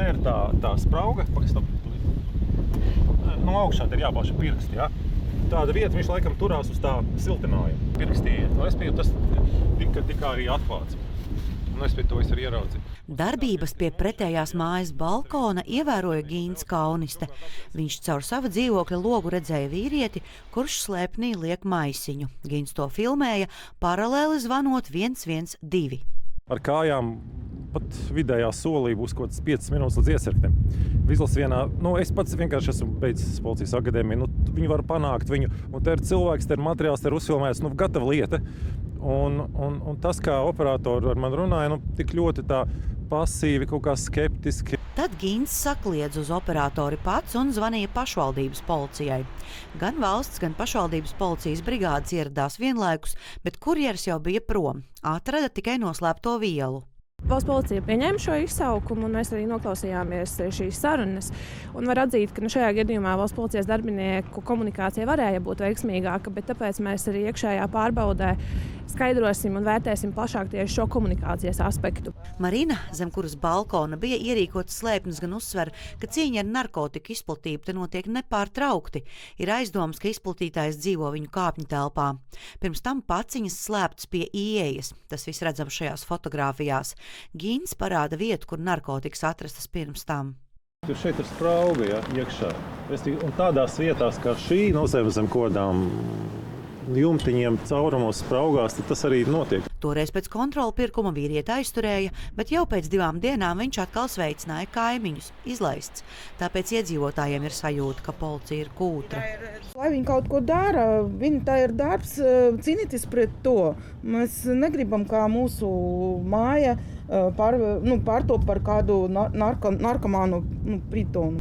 te ir tā, tā sprauga, pakastam. No augšā te ir jābauša pirksti, jā. Tāda vieta viņš laikam turās uz tā siltinājuma. Pirkstī iet. Un es biju tas tika, tika arī atklāts. Un es pie to visu arī ieraudzīju. Darbības pie pretējās mājas balkona ievēroja Gīns Kauniste. Viņš caur savu dzīvokļa logu redzēja vīrieti, kurš slēpnī liek maisiņu. Gīns to filmēja, paralēli zvanot 112. Ar kājām pat vidējā solī būs kaut kāds 5 minūtes līdz iesirktim. Vizls vienā, nu, es pats vienkārši esmu beidzis policijas akadēmiju. Nu, viņi var panākt viņu, un te ir cilvēks, te ir materiāls, te ir uzfilmēts, nu, gatava lieta. Un, un, un tas, kā operatori ar mani runāja, nu, tik ļoti tā pasīvi, kaut kā skeptiski. Tad Gins sakliedz uz operatori pats un zvanīja pašvaldības policijai. Gan valsts, gan pašvaldības policijas brigādes ieradās vienlaikus, bet kurjeris jau bija prom. Atrada tikai noslēpto vielu. Valsts policija pieņēma šo izsaukumu, un mēs arī noklausījāmies šīs sarunas. Un var atzīt, ka nu, šajā gadījumā valsts policijas darbinieku komunikācija varēja būt veiksmīgāka, bet tāpēc mēs arī iekšējā pārbaudē skaidrosim un vērtēsim plašāk tieši šo komunikācijas aspektu. Marina, zem kuras balkona bija ierīkots slēpnis, gan uzsver, ka cīņa ar narkotiku izplatību te notiek nepārtraukti. Ir aizdoms, ka izplatītājs dzīvo viņu kāpņu telpā. Pirms tam paciņas slēptas pie ieejas. Tas viss redzams šajās fotogrāfijās. Gīns parāda vietu, kur narkotikas atrastas pirms tam. Tur šeit ir sprauga ja, iekšā. Un tādās vietās kā šī, no zemes zem kodām, jumtiņiem, caurumos, spraugās, tas arī notiek. Toreiz pēc kontrola pirkuma vīrieti aizturēja, bet jau pēc divām dienām viņš atkal sveicināja kaimiņus, izlaists. Tāpēc iedzīvotājiem ir sajūta, ka policija ir kūtra. Lai viņi kaut ko dara, viņi tā ir darbs cīnīties pret to. Mēs negribam, kā mūsu māja pār, nu, pārtop par kādu narko, narkomānu nu, pritonu.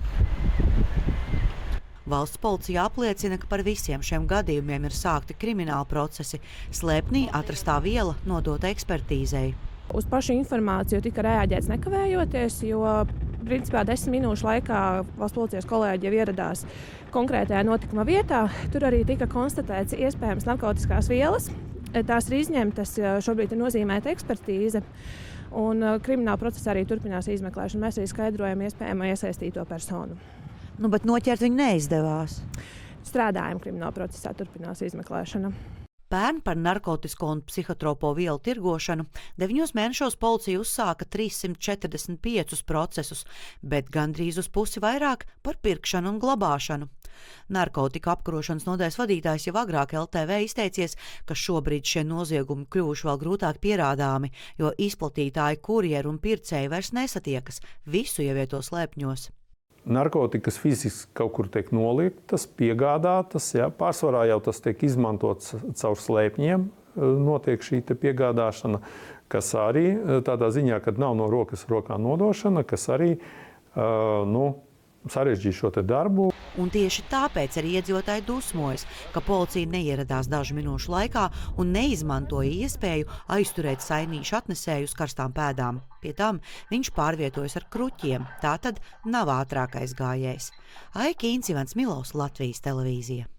Valsts policija apliecina, ka par visiem šiem gadījumiem ir sākti krimināli procesi. Slēpnī atrastā viela nodota ekspertīzei. Uz pašu informāciju tika reaģēts nekavējoties, jo principā desmit minūšu laikā valsts policijas kolēģi jau ieradās konkrētajā notikuma vietā. Tur arī tika konstatēts iespējams narkotikas vielas. Tās ir izņemtas, šobrīd ir nozīmēta ekspertīze. Un krimināla procesā arī turpinās izmeklēšana. Mēs arī skaidrojam iespējamo iesaistīto personu. Nu, bet noķert viņu neizdevās. Strādājam krimināla procesā, turpinās izmeklēšana. Pērn par narkotiku un psihotropo vielu tirgošanu deviņos mēnešos policija uzsāka 345 procesus, bet gandrīz uz pusi vairāk par pirkšanu un glabāšanu. Narkotika apkarošanas nodaļas vadītājs jau agrāk LTV izteicies, ka šobrīd šie noziegumi kļuvuši vēl grūtāk pierādāmi, jo izplatītāji, kurjeri un pircēji vairs nesatiekas, visu ievieto slēpņos narkotikas fiziski kaut kur tiek noliktas, piegādātas. Ja? Pārsvarā jau tas tiek izmantots caur slēpņiem, e, notiek šī piegādāšana, kas arī e, tādā ziņā, kad nav no rokas rokā nodošana, kas arī uh, nu, sarežģīja šo darbu. Un tieši tāpēc arī iedzīvotāji dusmojas, ka policija neieradās dažu minūšu laikā un neizmantoja iespēju aizturēt saimnieku atnesēju uz karstām pēdām. Pie tam viņš pārvietojas ar kruķiem, tā tad nav ātrākais gājējs. Aikīns Ivans Milovs, Latvijas televīzija.